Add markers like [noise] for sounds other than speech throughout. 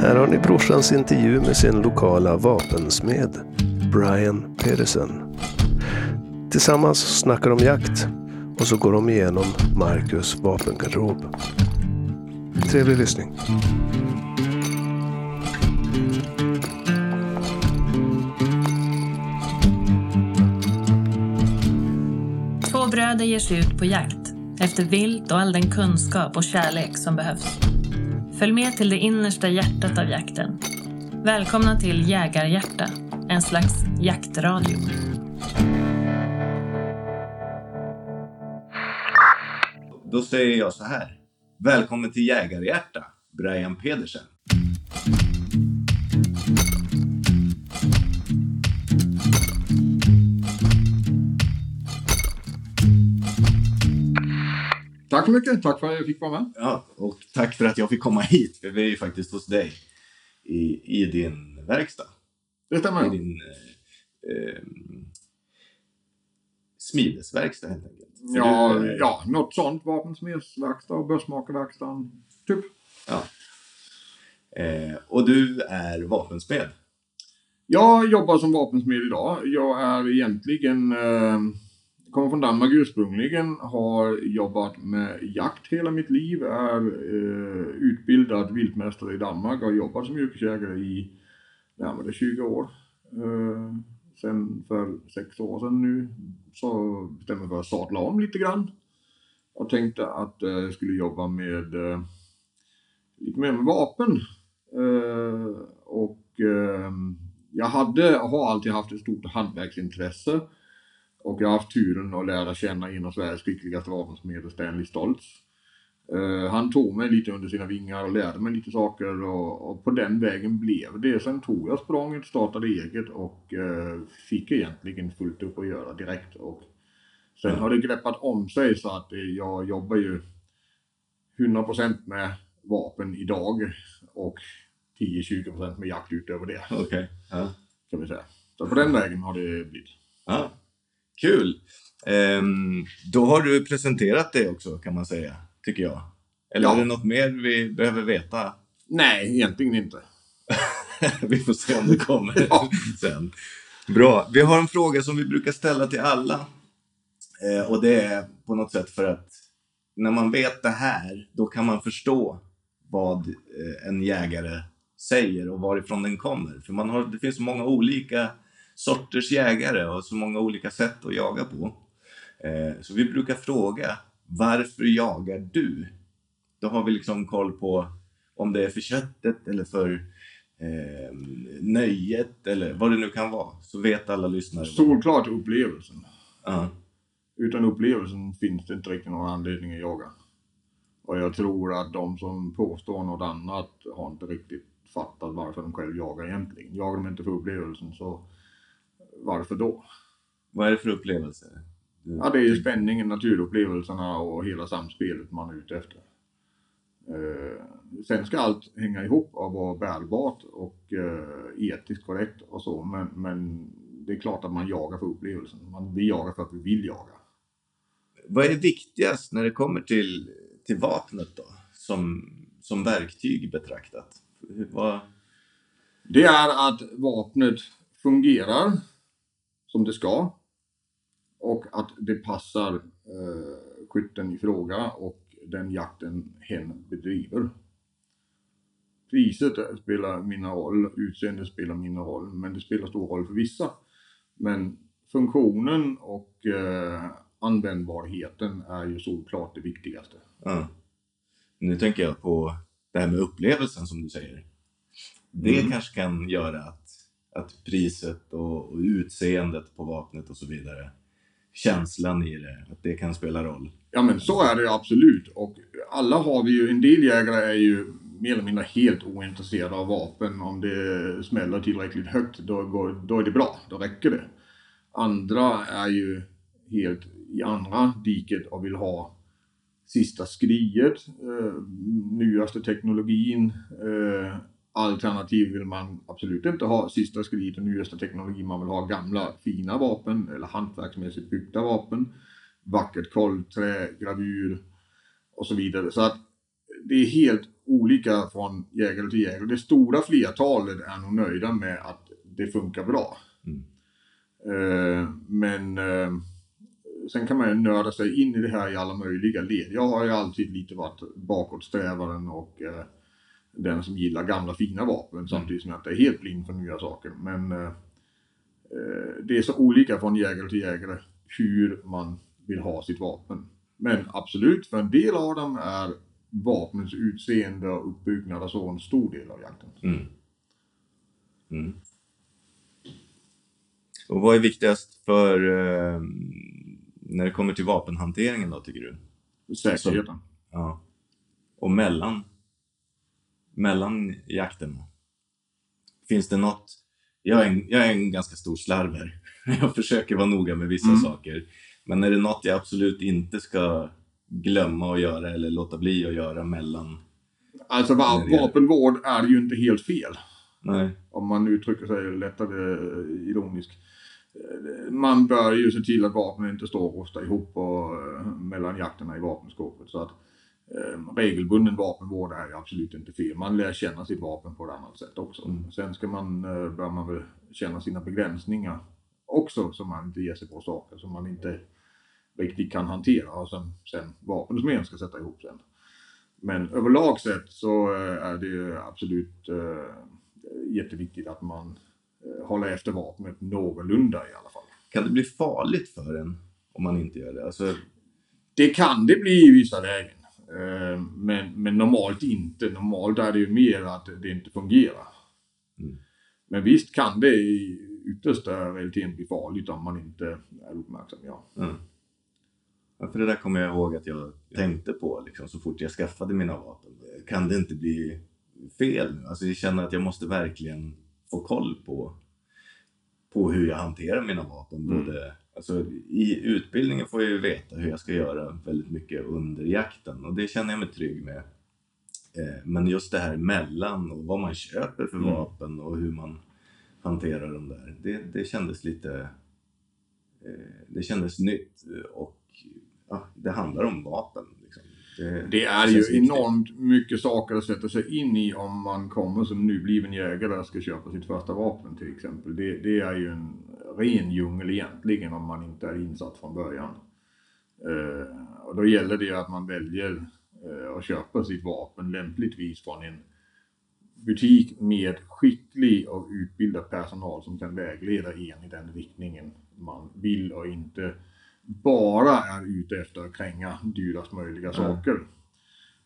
Här har ni brorsans intervju med sin lokala vapensmed, Brian Pedersen. Tillsammans snackar de jakt och så går de igenom Marcus vapengarderob. Trevlig lyssning. Två bröder ger sig ut på jakt efter vilt och all den kunskap och kärlek som behövs. Följ med till det innersta hjärtat av jakten. Välkomna till Jägarhjärta, en slags jaktradio. Då säger jag så här. Välkommen till Jägarhjärta, Brian Pedersen. Tack så mycket. Tack för att jag fick vara med. Ja, och tack för att jag fick komma hit, för vi är ju faktiskt hos dig i, i din verkstad. Det I stämmer. din eh, eh, smidesverkstad helt enkelt. För Ja, du, eh, ja, något sånt. Vapensmedsverkstad, börsmakarverkstan. Typ. ja. Eh, och du är vapensmed. Jag jobbar som vapensmed idag. Jag är egentligen, eh, kommer från Danmark ursprungligen, har jobbat med jakt hela mitt liv, är eh, utbildad viltmästare i Danmark, och har jobbat som yrkesjägare i närmare 20 år. Eh, sen för sex år sedan nu så bestämde jag mig för att sadla om lite grann. Och tänkte att eh, jag skulle jobba med eh, lite mer med vapen. Eh, och eh, jag hade, har alltid haft ett stort hantverksintresse. Och jag har haft turen att lära känna en av Sveriges skickligaste vapensmeder, Stanley Stoltz. Eh, han tog mig lite under sina vingar och lärde mig lite saker och, och på den vägen blev det. Sen tog jag språnget, startade eget och eh, fick egentligen fullt upp att göra direkt. Och sen har det greppat om sig så att eh, jag jobbar ju 100% med vapen idag och 10-20% med jakt utöver det Okej. Ja. kan vi säga. Så på den vägen har det blivit. ja. Kul! Ehm, då har du presenterat det också kan man säga, tycker jag. Eller Ja. är det något mer vi behöver veta? Nej, egentligen inte. [laughs] vi får se om det kommer [laughs] Ja. sen. Bra. Vi har en fråga som vi brukar ställa till alla. Eh, och det är på något sätt för att när man vet det här, då kan man förstå vad eh, en jägare säger och varifrån den kommer. För man har, det finns många olika sorters jägare och så många olika sätt att jaga på. Eh, så vi brukar fråga, varför jagar du? Då har vi liksom koll på om det är för köttet eller för eh, nöjet eller vad det nu kan vara. Så vet alla lyssnare. Solklart upplevelsen. Ja. Utan upplevelsen finns det inte riktigt någon anledning att jaga. Och jag tror att de som påstår något annat har inte riktigt fattat varför de själv jagar egentligen. Jagar de inte för upplevelsen så varför då? Vad är det för upplevelse? Du- Ja, det är ju spänningen, naturupplevelserna och hela samspelet man är ute efter. Eh, sen ska allt hänga ihop och vara bärbart och eh, etiskt korrekt och så, men, men det är klart att man jagar för upplevelsen. Man, vi jagar för att vi vill jaga. Vad är viktigast när det kommer till, till vapnet då? Som, som verktyg betraktat? Vad, Det är att vapnet fungerar som det ska och att det passar eh, skytten i fråga och den jakten hen bedriver. Priset spelar mindre roll, utseendet spelar mindre roll, men det spelar stor roll för vissa. Men funktionen och eh, användbarheten är ju såklart det viktigaste. ja. Nu tänker jag på det här med upplevelsen som du säger. Det Mm. kanske kan göra att, att priset och, och utseendet på vapnet och så vidare, känslan i det, att det kan spela roll. Ja men så är det absolut. Och alla har vi ju, en del jägare är ju mer eller mindre helt ointresserade av vapen. Om det smäller tillräckligt högt då, går, då är det bra, då räcker det. Andra är ju helt i andra diket och vill ha sista skriet, eh, nyaste teknologin. Eh, alternativ vill man absolut inte ha sista skriet och nyaste teknologin. Man vill ha gamla fina vapen eller hantverksmässigt byggda vapen vackert kolvträ, gravyr och så vidare. Så att det är helt olika från jägare till jägare. Det stora flertalet är nog nöjda med att det funkar bra. Mm. Eh, men eh, sen kan man ju nörda sig in i det här i alla möjliga led. Jag har ju alltid lite varit bakåtsträvaren och eh, den som gillar gamla fina vapen samtidigt som jag inte är helt blind för nya saker. Men eh, eh, det är så olika från jägare till jägare hur man vill ha sitt vapen. Men absolut, för en del av dem är vapnets utseende och uppbyggnad och så en stor del av jakten. Mm. Mm. Och vad är viktigast för eh, när det kommer till vapenhanteringen då, tycker du? Säkerheten. Ja. Och mellan, mellan jakterna? Finns det något? Jag är, en, jag är en ganska stor slarver. [laughs] Jag försöker vara noga med vissa Mm. saker. Men är det något jag absolut inte ska glömma att göra eller låta bli att göra mellan? Alltså vapenvård är ju inte helt fel. Nej. Om man uttrycker sig lättare eh, ironiskt. Eh, Man bör ju se till att vapnen inte står och rostar ihop och, eh, mellan jakterna i vapenskåpet. Så att eh, regelbunden vapenvård är absolut inte fel. Man lär känna sitt vapen på ett annat sätt också. Mm. Sen ska man, eh, bör man väl känna sina begränsningar också så man inte ger sig på saker som man inte riktigt kan hantera och sen, sen vapensmeden ska sätta ihop sen. Men överlag sett så eh, är det absolut eh, jätteviktigt att man eh, håller efter vapnet någorlunda i alla fall. Kan det bli farligt för en om man inte gör det? Alltså, Det kan det bli i vissa lägen. Eh, Men, men normalt inte. Normalt är det ju mer att det inte fungerar. Mm. Men visst kan det i yttersta realiteten bli farligt om man inte är uppmärksam. Ja. Mm. Ja, för det där kommer jag ihåg att jag tänkte på liksom, så fort jag skaffade mina vapen. Kan det inte bli fel nu? Alltså jag känner att jag måste verkligen få koll på, på hur jag hanterar mina vapen. Mm. Både, alltså, I utbildningen får jag ju veta hur jag ska göra väldigt mycket under jakten och det känner jag mig trygg med. Eh, men just det här mellan och vad man köper för Mm. vapen och hur man hanterar dem där. Det, det kändes lite eh, det kändes nytt och ja, det handlar om vapen. Liksom. Det är ju viktigt. enormt mycket saker att sätta sig in i om man kommer som nybliven jägare och ska köpa sitt första vapen till exempel. Det, det är ju en ren djungel egentligen om man inte är insatt från början. Eh, och då gäller det att man väljer eh, att köpa sitt vapen lämpligtvis från en butik med skicklig och utbildad personal som kan vägleda en i den riktningen man vill och inte bara är ute efter att kränga dyrast möjliga saker.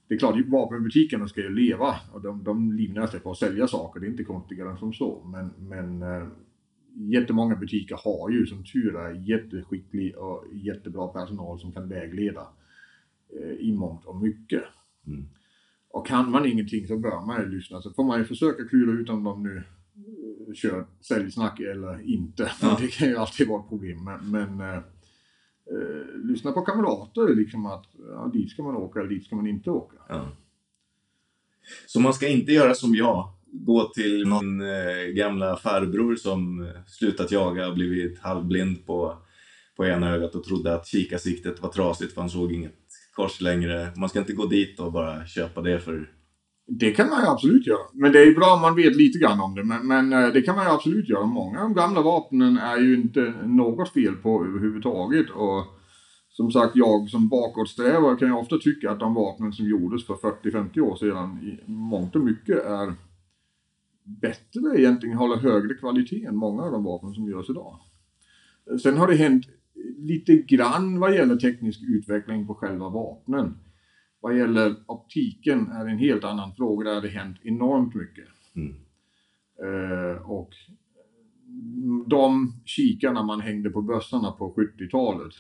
Det är klart, vapenbutikerna ska ju leva och de, de livnär sig på att sälja saker. Det är inte konstigare än som så. Men, men eh, jättemånga butiker har ju som tur är jätteskicklig och jättebra personal som kan vägleda eh, i mångt och mycket. Mm. Och kan man ingenting så bör man ju lyssna. Så får man ju försöka klura ut om de nu eh, kör säljsnack eller inte. Ja. [laughs] Det kan ju alltid vara ett problem. Men, men eh, eh, lyssna på kamrater, liksom att ja, dit ska man åka eller dit ska man inte åka. Ja. Så man ska inte göra som jag. Gå till någon eh, gamla farbror som eh, slutat jaga och blivit halvblind på, på ena ögat och trodde att kikarsiktet var trasigt för han såg inget kors längre. Man ska inte gå dit och bara köpa det för... Det kan man ju absolut göra. Men det är bra om man vet lite grann om det. Men, men eh, det kan man ju absolut göra. Många av de gamla vapnen är ju inte något fel på överhuvudtaget. Och som sagt, jag som bakåtsträvare kan ju ofta tycka att de vapnen som gjordes för 40-50 år sedan i mångt och mycket är bättre egentligen, håller högre kvalitet än många av de vapen som görs idag. Sen har det hänt lite grann vad gäller teknisk utveckling på själva vapnen. Vad gäller optiken är det en helt annan fråga. Där har det hänt enormt mycket. Mm. Eh, och de kikarna man hängde på bössarna på 70-talet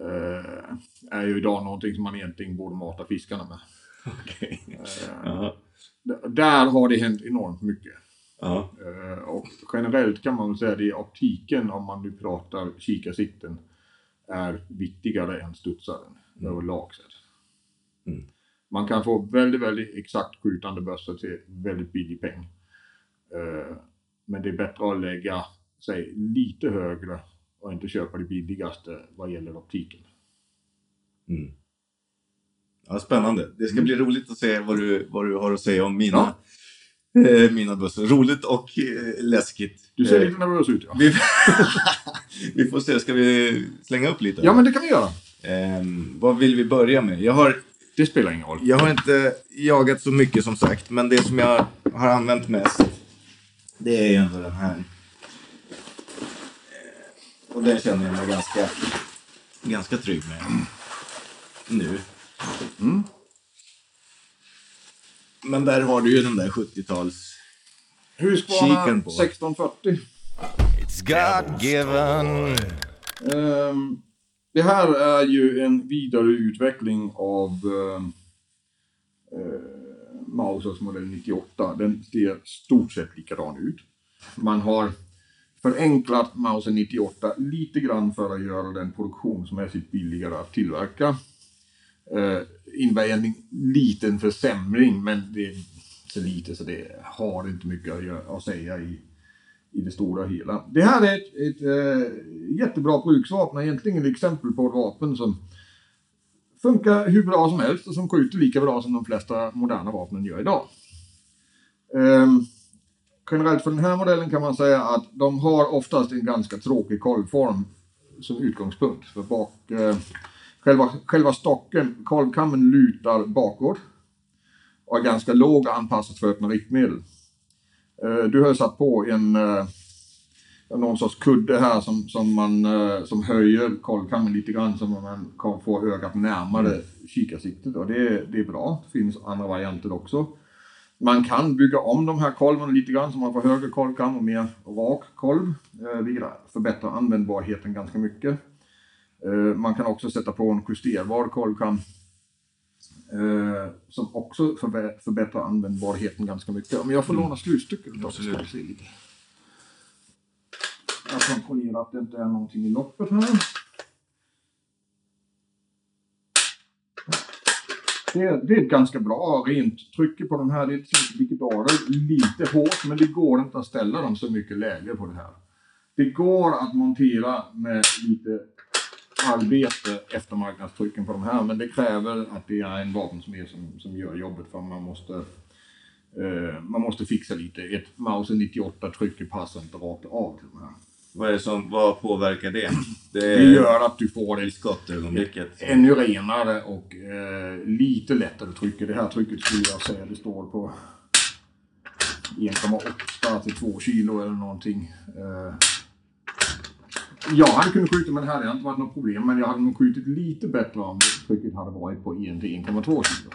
eh, är ju idag någonting som man egentligen borde mata fiskarna med. [laughs] Okej. Eh, där har det hänt enormt mycket. Ja. Eh, och generellt kan man säga det optiken, om man nu pratar kikarsikten, är viktigare än studsaren Mm. överlag sett. Mm. Man kan få väldigt, väldigt exakt skjutande bössor till väldigt billig peng. Eh, men det är bättre att lägga sig lite högre och inte köpa det billigaste vad gäller optiken. Mm. Ja, spännande. Det ska Mm. bli roligt att se vad du, vad du har att säga om mina, eh, mina bössor. Roligt och eh, läskigt. Du ser Eh, lite nervös ut ja. vi, [laughs] vi får se, ska vi slänga upp lite? Ja men det kan vi göra. Ehm, vad vill vi börja med? Jag har, Det spelar ingen roll. jag har inte jagat så mycket som sagt, men det som jag har använt mest, det är ju ändå den här. Och den känner jag mig ganska, ganska trygg med nu. Mm. Men där har du ju den där 70-tals... Husqvarna Kiken på. 1640. It's God given. Ehm, det här är ju en vidareutveckling av uh, Mausers modell 98. Den ser stort sett likadan ut. Man har förenklat Mauser 98 lite grann för att göra den produktionsmässigt billigare att tillverka. Eh, Innebär en liten försämring men det är så lite så det har inte mycket att, göra, att säga i, i det stora hela. Det här är ett, ett eh, jättebra bruksvapen, egentligen ett exempel på ett vapen som funkar hur bra som helst och som skjuter lika bra som de flesta moderna vapnen gör idag. Ehm, generellt för den här modellen kan man säga att de har oftast en ganska tråkig kolvform som utgångspunkt. För bak, eh, själva, själva stocken, kolvkammen lutar bakåt och är ganska låg och anpassad för öppna riktmedel. Eh, du har satt på en eh, någon sorts kudde här som, som, man, eh, som höjer kolvkammen lite grann så man kan få ögat närmare kikarsiktet och det, det är bra. Det finns andra varianter också. Man kan bygga om de här kolven lite grann så man får högre kolvkam och mer rak kolv, vilket förbättrar användbarheten ganska mycket. Eh, Man kan också sätta på en justerbar kolvkam eh, som också förbättrar användbarheten ganska mycket. Om jag får låna slutstycket då så ska vi se lite. Jag kontrollerar att det inte är någonting i loppet här. Det är, det är ett ganska bra rent tryck på den här. Det är vilket lite hårt men det går inte att ställa dem så mycket lägre på det här. Det går att montera med lite arbete eftermarknadstrycken på de här men det kräver att det är en vapensmed som, som gör jobbet för man måste eh, man måste fixa lite. Ett Mauser 98 trycker passar inte rakt av till de här. Vad, är det som, vad påverkar det? Det Det är gör att du får i ett skottögonblicket. ännu renare och eh, lite lättare tryck. Det här trycket skulle jag säga det står på 1,8 till 2 kilo eller någonting. Eh, jag hade kunnat skjuta med det här, det hade inte varit något problem. Men jag hade nog skjutit lite bättre om trycket hade varit på 1 till 1,2 kilo.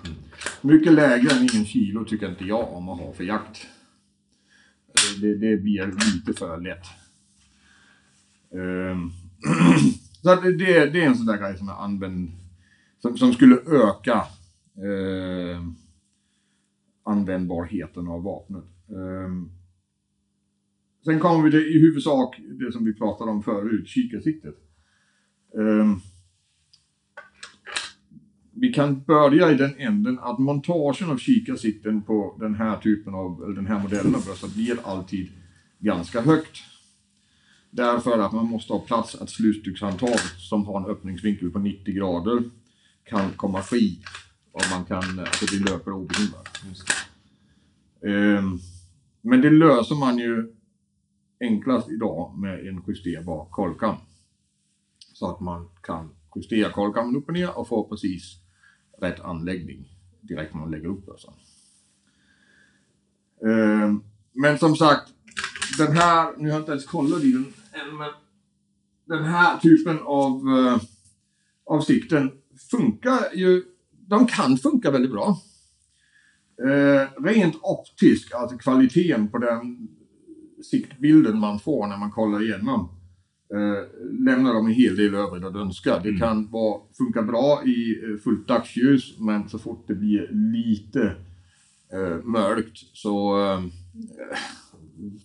Mycket lägre än 1 kilo tycker inte jag om att ha för jakt. Det, det, det blir lite för lätt. Ehm, [clears throat] så det, det, det är en sån där grej som jag använder, som, som skulle öka eh, användbarheten av vapnet. Ehm, sen kommer vi till i huvudsak det som vi pratade om förut, kikarsiktet. Um, vi kan börja i den änden att montagen av kikarsikten på den här typen av, eller den här modellen av bröstet blir alltid ganska högt. Därför att man måste ha plats att slutstyckshandtaget som har en öppningsvinkel på 90 grader kan komma fri. Och man kan, alltså det löper obehindrat. Um, ehm, men det löser man ju enklast idag med en justerbar kolkam. Så att man kan justera kolkammen upp och ner och få precis rätt anläggning direkt när man lägger upp bössan. Eh, men som sagt, den här, nu har jag inte ens kollat i den än, men den här typen av, eh, av sikten funkar ju, de kan funka väldigt bra. Eh, rent optiskt, alltså kvaliteten på den siktbilden man får när man kollar igenom eh, lämnar de en hel del övrigt att önska. Det kan vara, funka bra i eh, fullt dagsljus men så fort det blir lite eh, mörkt så eh,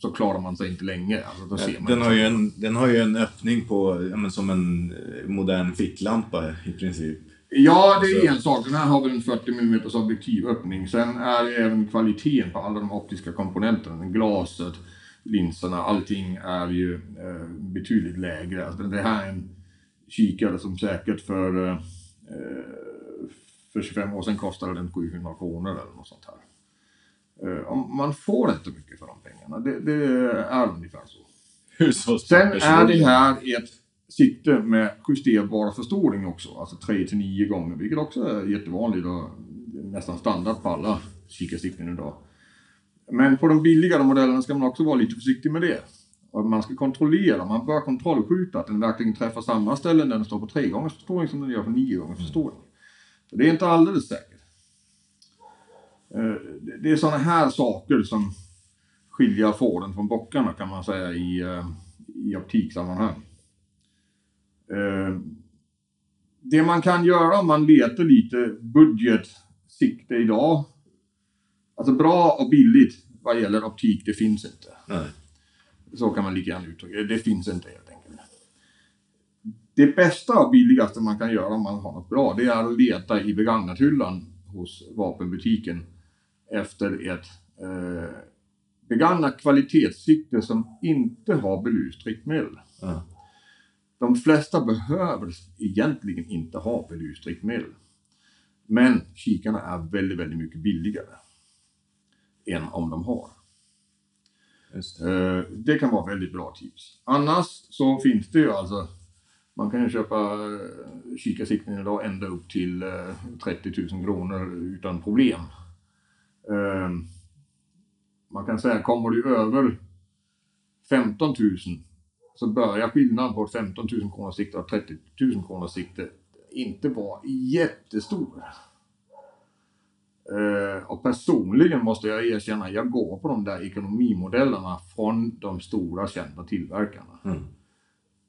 så klarar man sig inte länge. Alltså, Den inte. har, ju en, den har ju en öppning på, ja, som en eh, modern ficklampa i princip. Ja, det är en sak. Den här har väl en 40 mm objektivöppning. Sen är även kvaliteten på alla de optiska komponenterna, glaset, linserna, allting är ju eh, betydligt lägre. Alltså, det här är en kikare som säkert för eh, för 25 år sedan kostade den 700 kronor eller något sånt här. Eh, man får inte mycket för de pengarna. Det, det är ungefär så. Sen är det här ett sikte med justerbar förstoring också, alltså 3 till 9 gånger, vilket också är jättevanligt och nästan standard på alla kikarsikten idag. Men på de billigare modellerna ska man också vara lite försiktig med det. Och man ska kontrollera, man bör kontrollskjuta att den verkligen träffar samma ställen när den står på tre gångers förstoring som den gör på nio gångers förstoring. Så det är inte alldeles säkert. Eh, det är sådana här saker som skiljer fåren från bockarna kan man säga i, eh, i optiksammanhang. Eh, det man kan göra om man letar lite budgetsikte idag, alltså bra och billigt vad gäller optik, det finns inte. Nej. Så kan man lika gärna uttrycka det. Det finns inte helt enkelt. Det bästa och billigaste man kan göra om man har något bra, det är att leta i begagnat-hyllan hos vapenbutiken efter ett eh, begagnat kvalitetssikte som inte har belyst riktmedel. Ja. De flesta behöver egentligen inte ha belyst riktmedel. Men kikarna är väldigt, väldigt mycket billigare än om de har. Det. Eh, Det kan vara väldigt bra tips. Annars så finns det ju alltså, man kan ju köpa eh, kikarsikten idag ända upp till eh, 30 000 kronor utan problem. Eh, Man kan säga, kommer du över 15 000 så börjar skillnaden på ett 15 000 kronors sikte och 30 000 kronors sikte inte vara jättestor. Eh, och personligen måste jag erkänna, jag går på de där ekonomimodellerna från de stora kända tillverkarna. Mm.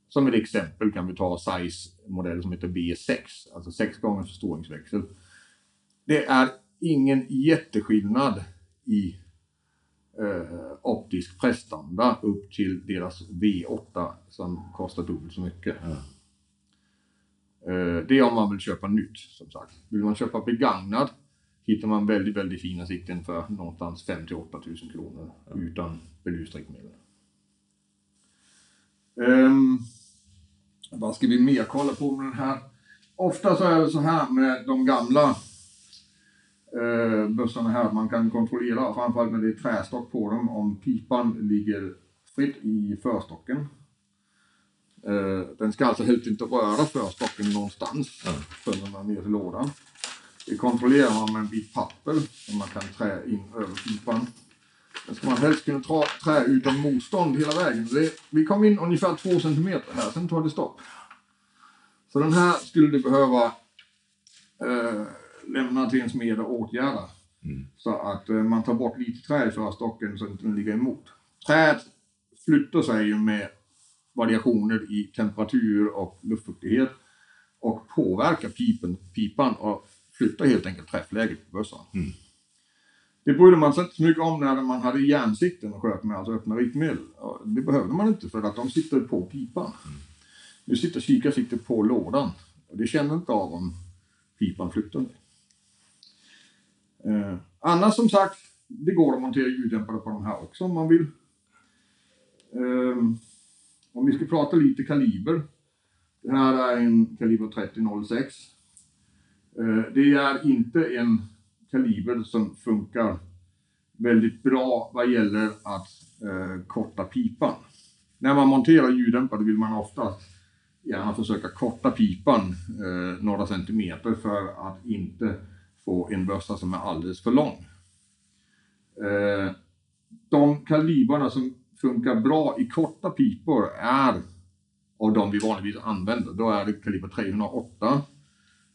Som ett exempel kan vi ta size-modell som heter B6, alltså 6 gånger förstoringsväxel. Det är ingen jätteskillnad i eh, optisk prestanda upp till deras V8 som kostar dubbelt så mycket. Ja. Eh, det är om man vill köpa nytt som sagt. Vill man köpa begagnad hittar man väldigt, väldigt fina sikten för någonstans 5 till 8 000 kronor utan belyst riktmedel. Um, vad ska vi mer kolla på med den här? Ofta så är det så här med de gamla uh, bössorna här, man kan kontrollera, framförallt när det är trästock på dem, om pipan ligger fritt i förstocken. Eh, den ska alltså helst inte röra förstocken någonstans Ja. förrän är ner till lådan. Det kontrollerar man med en bit papper som man kan trä in över pipan. Sen ska man helst kunna tra, trä utan motstånd hela vägen. Det, vi kom in ungefär två centimeter här, sen tar det stopp. Så den här skulle du behöva eh, lämna till en smed och åtgärda. Mm. Så att eh, man tar bort lite trä i förstocken så att den inte ligger emot. Träet flyttar sig ju med variationer i temperatur och luftfuktighet och påverkar pipen, pipan och flyttar helt enkelt träffläget på bössan. Mm. Det brydde man sig inte så mycket om när man hade järnsikten och sköt med, alltså öppna riktmedel. Det behövde man inte för att de sitter på pipan. Nu sitter kikarsiktet på lådan och det känner inte av om pipan flyttar sig. Eh, annars som sagt, det går att montera ljuddämpare på de här också om man vill. Ehm, om vi ska prata lite kaliber. Det här är en kaliber 3006. Eh, det är inte en kaliber som funkar väldigt bra vad gäller att eh, korta pipan. När man monterar ljuddämpare vill man ofta gärna försöka korta pipan eh, några centimeter för att inte få en bössa som är alldeles för lång. De kalibrarna som funkar bra i korta pipor är av de vi vanligtvis använder. Då är det kaliber 308.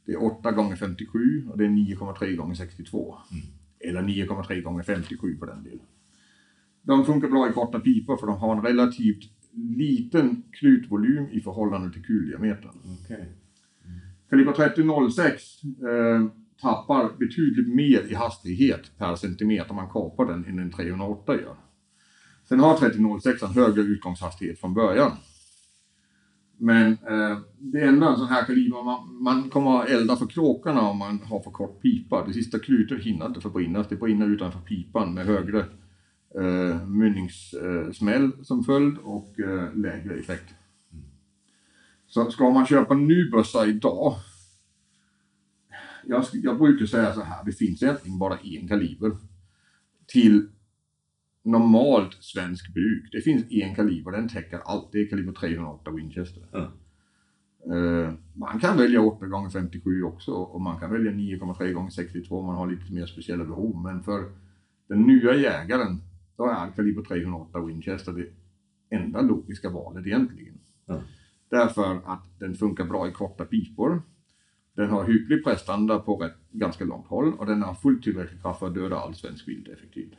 Det är 8 gånger 57 och det är 9,3 gånger 62. Eller 9,3 gånger 57 på den delen. De funkar bra i korta pipor för de har en relativt liten klutvolym i förhållande till kuldiametern. Okej. Kaliber 3006 eh, tappar betydligt mer i hastighet per centimeter man kapar den än en 308 gör. Sen har 3006 en högre utgångshastighet från början. Men eh, det är ändå en sån här kaliber man, man kommer att elda för kråkorna om man har för kort pipa. Det sista klutet hinner inte förbrinnas. Det brinner utanför pipan med högre eh, mynningssmäll eh, som följd och eh, lägre effekt. Så ska man köpa en ny bössa idag jag, jag brukar säga så här, det finns egentligen bara en kaliber till normalt svensk bruk. Det finns en kaliber, den täcker allt. Det är kaliber 308 Winchester. Ja. Eh, man kan välja 8 gånger 57 också och man kan välja 9,3 gånger 62 om man har lite mer speciella behov. Men för den nya jägaren, då är kaliber 308 Winchester det enda logiska valet egentligen. Ja. Därför att den funkar bra i korta pipor. Den har hygglig prestanda på rätt, ganska långt håll och den har fullt tillräcklig kraft för att döda all svensk vilt effektivt.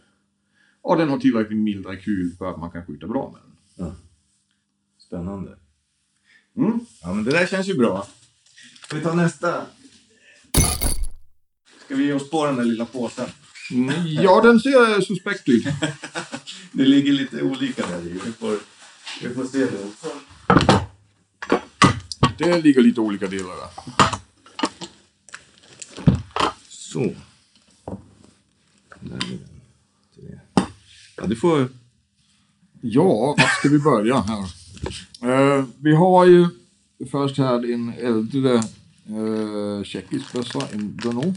Och den har tillräckligt mild rekyl för att man kan skjuta bra med den. Ja. Spännande. Mm. Ja, men det där känns ju bra. Ska vi ta nästa? Ska vi ge oss på den där lilla påsen? Mm, Ja, den ser suspekt ut. [laughs] Det ligger lite olika där i. Vi får, vi får se det också. Det ligger lite olika delar där. Så. Där är den. Ja, du får... Ja, var ska vi börja här? Eh, vi har ju först här en äldre eh, tjeckisk bössa, en Donau.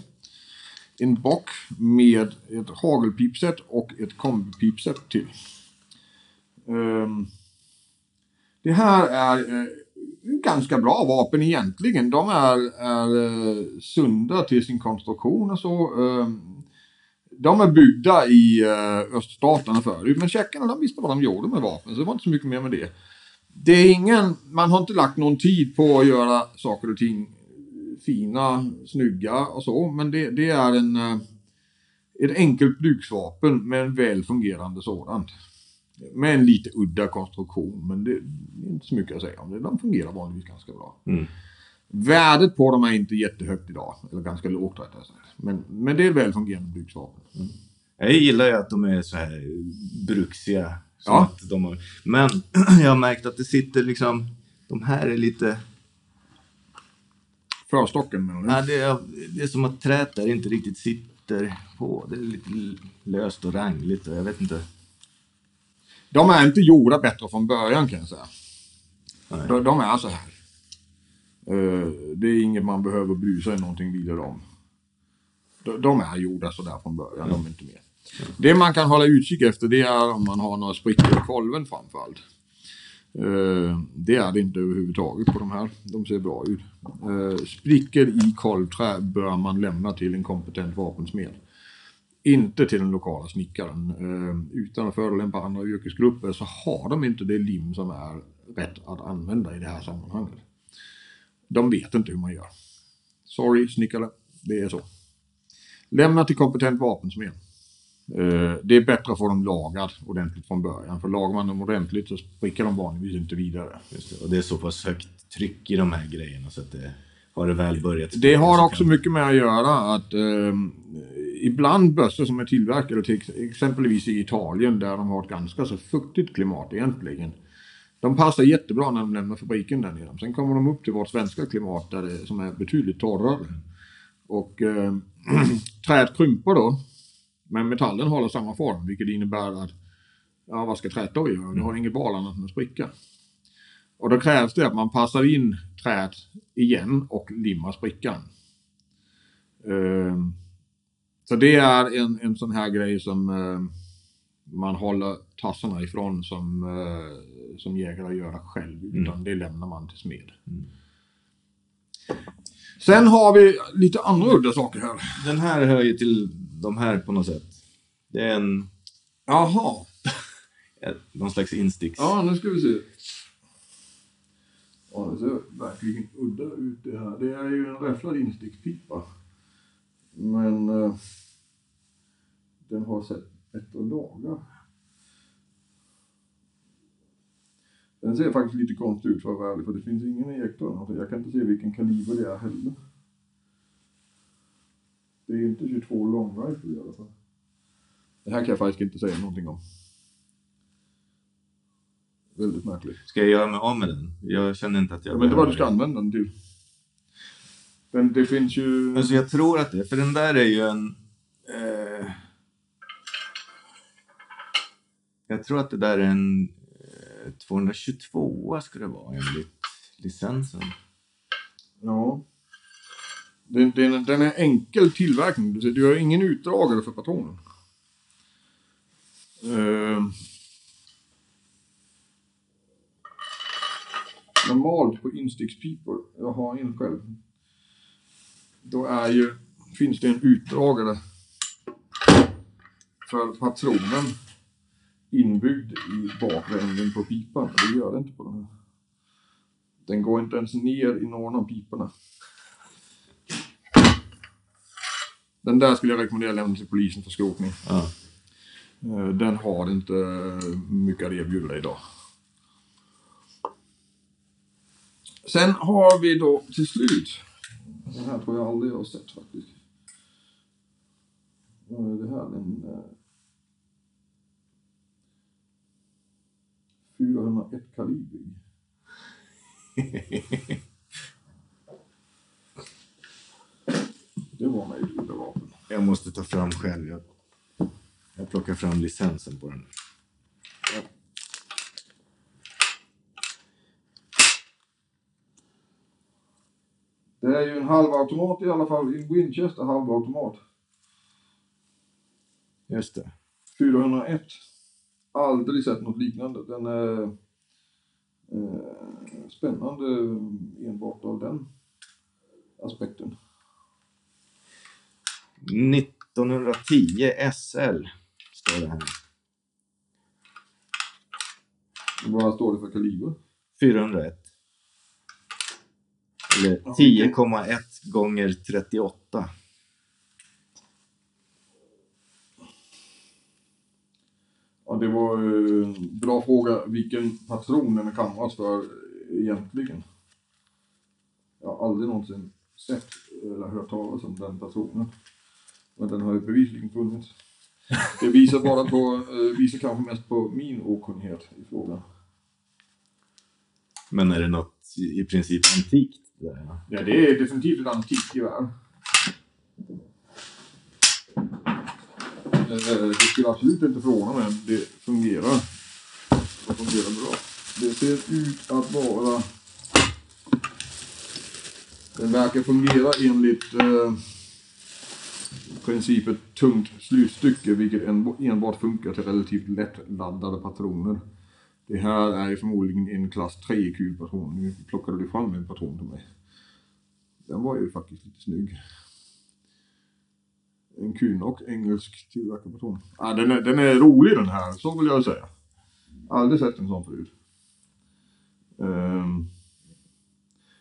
En bock med ett hagelpipset och ett kombipipset till. Eh, det här är eh, ganska bra vapen egentligen. De är, är eh, sunda till sin konstruktion och så. Ehm, de är byggda i uh, öststaterna förut, men tjeckerna de visste vad de gjorde med vapen, så det var inte så mycket mer med det. Det är ingen, man har inte lagt någon tid på att göra saker och ting fina, snygga och så, men det, det är en, eh, ett enkelt bruksvapen med en väl fungerande sådant. Med en lite udda konstruktion, men det, det är inte så mycket att säga om det. De fungerar vanligtvis ganska bra. Mm. Värdet på dem är inte jättehögt idag, eller ganska lågt rättare sagt. Men, men det är väl fungerande bruksvapen. Jag gillar ju att de är så här bruksiga. Som Ja. att de har... Men [clears throat] jag har märkt att det sitter liksom... De här är lite... Förstocken menar du? Ja, det, är, det är som att träet där inte riktigt sitter på. Det är lite löst och rangligt och jag vet inte. De är inte gjorda bättre från början kan jag säga. Nej. De, de är så här. Eh, det är inget man behöver bry sig någonting vidare om. De, är gjorda sådär från början, de är inte mer. Det man kan hålla utkik efter det är om man har några sprickor i kolven framförallt. Eh, det är det inte överhuvudtaget på de här. De ser bra ut. Uh, sprickor i kolvträ bör man lämna till en kompetent vapensmed. Inte till den lokala snickaren. Eh, utan att förolämpa andra yrkesgrupper så har de inte det lim som är rätt att använda i det här sammanhanget. De vet inte hur man gör. Sorry snickare, det är så. Lämna till kompetent vapensmed. Eh, det är bättre att få dem lagad ordentligt från början. För lagar man dem ordentligt så spricker de vanligtvis inte vidare. Det. Och det är så pass högt tryck i de här grejerna så att det har det väl börjat. Det har också kan- mycket med att göra att eh, ibland bössor som är tillverkade till ex- exempelvis i Italien där de har ett ganska så fuktigt klimat egentligen. De passar jättebra när de lämnar fabriken där nere. Sen kommer de upp till vårt svenska klimat där det, som är betydligt torrare. Och eh, [clears throat] träet krymper då. Men metallen håller samma form vilket innebär att ja, vad ska träet då göra? Det har inget val annat än att spricka. Och då krävs det att man passar in träet igen och limmar sprickan. Eh, så det är en, en sån här grej som eh, man håller tassarna ifrån som, eh, som jägare göra själv. Utan det lämnar man till smed. Sen har vi lite andra udda saker här. Den här hör ju till de här på något sätt. Det är en, Jaha. [laughs] någon slags insticks. Ja, nu ska vi se. Ja, det ser verkligen udda ut det här. Det är ju en räfflad instickspipa. Men eh, den har sett bättre dagar. Den ser faktiskt lite konstig ut för att vara ärlig, för det finns ingen ejektor. Alltså, jag kan inte se vilken kaliber det är heller. Det är inte 22 long rifle i alla fall. Det här kan jag faktiskt inte säga någonting om. Väldigt märkligt. Ska jag göra mig av med den? Jag känner inte att jag Jag vet inte vad du ska behöver använda den till. Men det finns ju... Alltså jag tror att det, för den där är ju en... Eh, jag tror att det där är en eh, 222 ska det vara enligt licensen. Ja. Den, den, den är enkel tillverkning. Du, du har ingen utdragare för patronen. Eh, normalt på instickspipor, jag har en själv, då är ju, finns det en utdragare för patronen inbyggd i bakre änden på pipan. Det gör det inte på den här. Den går inte ens ner i någon av piporna. Den där skulle jag rekommendera att lämna till polisen för skrotning. Ja. Eh, Den har inte mycket att erbjuda idag. Sen har vi då till slut, den här tror jag aldrig jag har sett faktiskt. Är det här? En 401 kalibrig. Det var mig ett vapen. Jag måste ta fram själv. Jag, jag plockar fram licensen på den. Det är ju en halvautomat i alla fall, en Winchester halvautomat. Just det. 401. Aldrig sett något liknande. Den är eh, spännande enbart av den aspekten. 1910 SL står det här. Vad står det för kaliber? 401. Eller Ja, 10,1 gånger 38. Ja, det var eh, bra fråga vilken patron den är kamrad för eh, egentligen. Jag har aldrig någonsin sett eller hört talas om den patronen. Men den har ju bevisligen funnits. Det visar bara på, eh, visar kanske mest på min okunnighet i frågan. Men är det något i princip antikt? Där? ja? Ja, det är definitivt ett antikt gevär. Eh, eh, det skulle absolut inte förvåna mig om det fungerar. Det fungerar bra. Det ser ut att vara... Den verkar fungera enligt eh, principen tungt slutstycke, vilket enbart funkar till relativt lättladdade patroner. Det här är ju förmodligen en klass 3-kulpatron. Nu plockade du fram en patron till mig. Den var ju faktiskt lite snygg. En Kunock, engelsk tillverkad patron. Ah, den, är, den är rolig den här, så vill jag säga. Aldrig sett en sån förut. Ehm,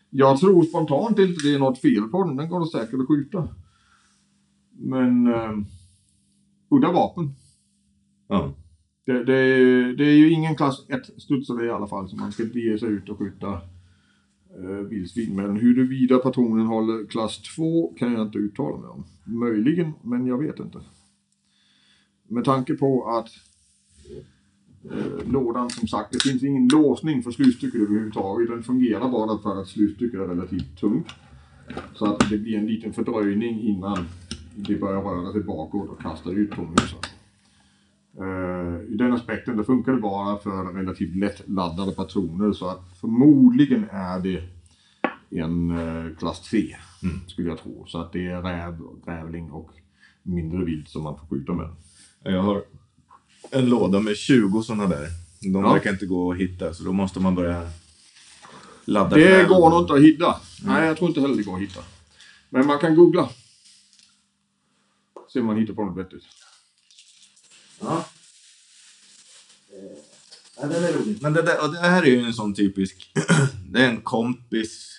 jag tror spontant inte det är något fel på den, den går säkert att skjuta. Men um, udda vapen. Ja. Det, det, det är ju ingen klass 1-studsare i alla fall, så man ska ge sig ut och skjuta Eh, vildsvin. Men huruvida patronen håller klass 2 kan jag inte uttala mig om. Möjligen, men jag vet inte. Med tanke på att eh, lådan som sagt, det finns ingen låsning för slutstycket överhuvudtaget. Den fungerar bara för att slutstycket är relativt tungt. Så att det blir en liten fördröjning innan det börjar röra sig bakåt och kastar ut tomhusen. I den aspekten, det funkar det bara för relativt lättladdade patroner så att förmodligen är det en eh, klass 3 skulle jag tro. Så att det är räv, grävling och mindre vilt som man får skjuta med. Jag har en låda med 20 sådana där. De Ja. verkar inte gå att hitta, så då måste man börja ladda Det själv. går nog inte att hitta. Nej, jag tror inte heller det går att hitta. Men man kan googla. Se om man hittar på något vettigt. Ja. Ja, den är rolig. Men det, där, och det här är ju en sån typisk... [clears throat] det är en kompis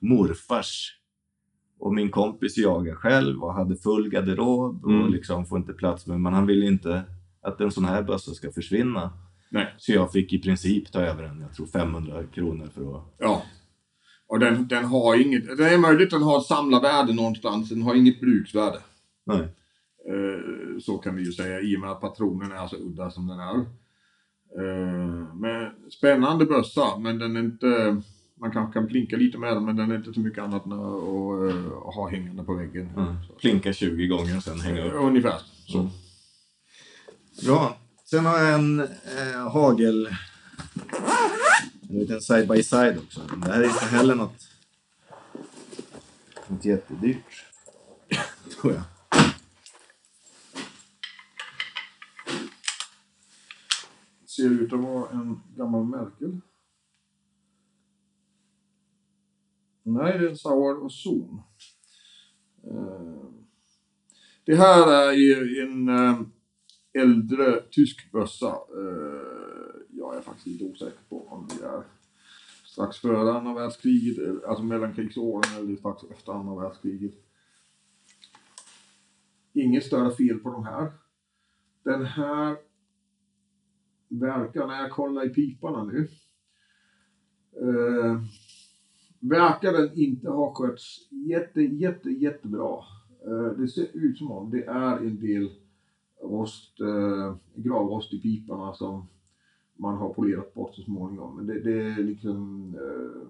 morfars. Och min kompis jagar själv och hade full garderob och Mm. liksom får inte plats med. Men han vill inte att en sån här bössa ska försvinna. Nej. Så jag fick i princip ta över den. Jag tror 500 kronor för att... Ja. Och den, den har inget, det är möjligt att den har ett samlarvärde någonstans, den har inget bruksvärde. Nej. Eh, så kan vi ju säga i och med att patronen är så udda som den är. Eh, men spännande bössa, men den är inte, man kanske kan plinka lite med den, men den är inte så mycket annat än att eh, ha hängande på väggen. Så. Plinka 20 gånger och sen hänga upp. Ungefär så. Mm. Bra. Sen har jag en eh, hagel... En liten side by side också. Men Det här är inte heller något Inte jättedyrt. Tror jag. Ser ut att vara en gammal Merkel. Nej, det är en Sauer och Zon. Eh, det här är ju en eh, äldre tysk bössa. Eh, jag är faktiskt lite osäker på om det är strax före andra världskriget, alltså mellankrigsåren eller strax efter andra världskriget. Inget större fel på de här. Den här verkar, när jag kollar i piparna nu, eh, verkar den inte ha skötts jätte, jätte, jättebra. Eh, det ser ut som om det är en del rost, eh, gravrost i piparna som man har polerat bort så småningom. Men det, det är liksom eh,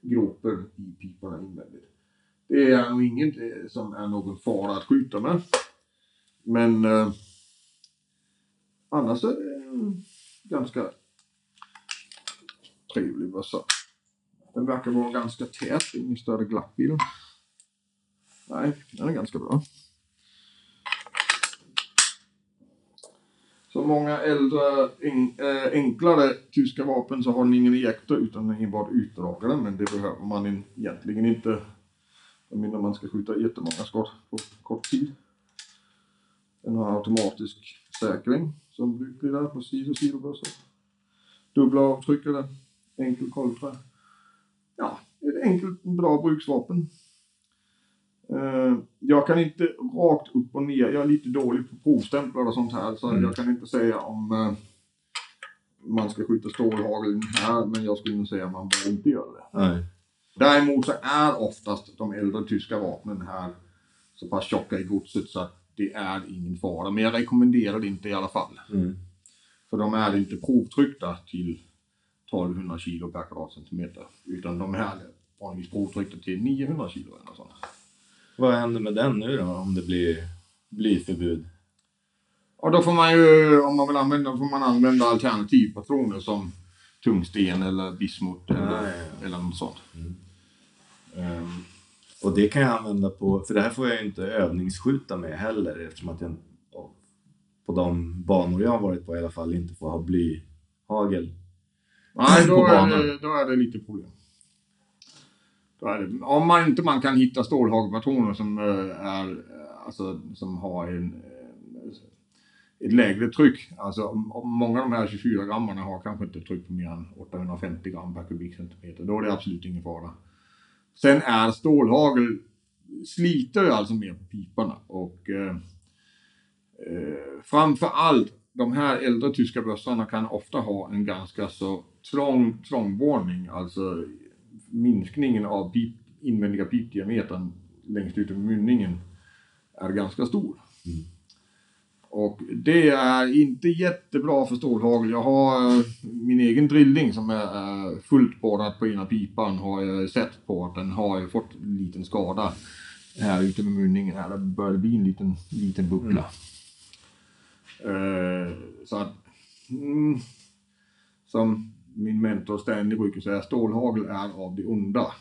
groper i piporna invändigt. Det är nog inget eh, som är någon fara att skjuta med. Men eh, annars så Mm. ganska trevlig bössa. Den verkar vara ganska tät, ingen större glapp i den. Nej, den är ganska bra. Som många äldre, eh, enklare tyska vapen så har den ingen ejektor utan enbart utdragare. Men det behöver man egentligen inte. Jag menar man ska skjuta jättemånga skott på kort tid. Den har automatisk säkring som där på sid och sidobössor. Dubbla avtryckare, enkel kolvträ. Ja, ett enkelt bra bruksvapen. Eh, jag kan inte rakt upp och ner, jag är lite dålig på provstämplar och sånt här så Mm. jag kan inte säga om eh, man ska skjuta stålhagel här men jag skulle nog säga att man bör inte göra det. Nej. Däremot så är oftast de äldre tyska vapnen här så pass tjocka i godset så att det är ingen fara. Men jag rekommenderar det inte i alla fall. Mm. För de är inte provtryckta till 1200 kilo per kvadratcentimeter. Utan de är vanligtvis provtryckta till 900 kilo eller något sånt. Vad händer med den nu då om det blir blyförbud? Och då får man ju, om man vill använda, får man använda alternativpatroner som tungsten eller bismut eller, Ja, ja, ja. eller något sånt. Ehm, Och det kan jag använda på, för det här får jag ju inte övningsskjuta med heller eftersom att jag på de banor jag har varit på i alla fall inte får ha blyhagel. Nej, då är, det, då är det lite problem. Då är det, om man inte man kan hitta stålhagelpatroner som eh, är, eh, alltså som har en, eh, ett lägre tryck. Alltså många av de här 24 grammarna har kanske inte ett tryck på mer än 850 gram per kubikcentimeter. Då är det absolut ingen fara. Sen är stålhagel sliter ju alltså mer på piparna och eh, eh, framför allt de här äldre tyska bössorna kan ofta ha en ganska så trång trångvåning, alltså minskningen av pip, invändiga pipdiametern längst ut över mynningen är ganska stor. Mm. Och det är inte jättebra för stålhagel. Jag har eh, min egen drilling som är är fullt borrad på ena pipan har jag sett på att den har ju fått en liten skada här ute med mynningen. Här det börjar bli en liten, liten buckla. Eh, så att, mm, som min mentor Stanley brukar säga, stålhagel är av det onda.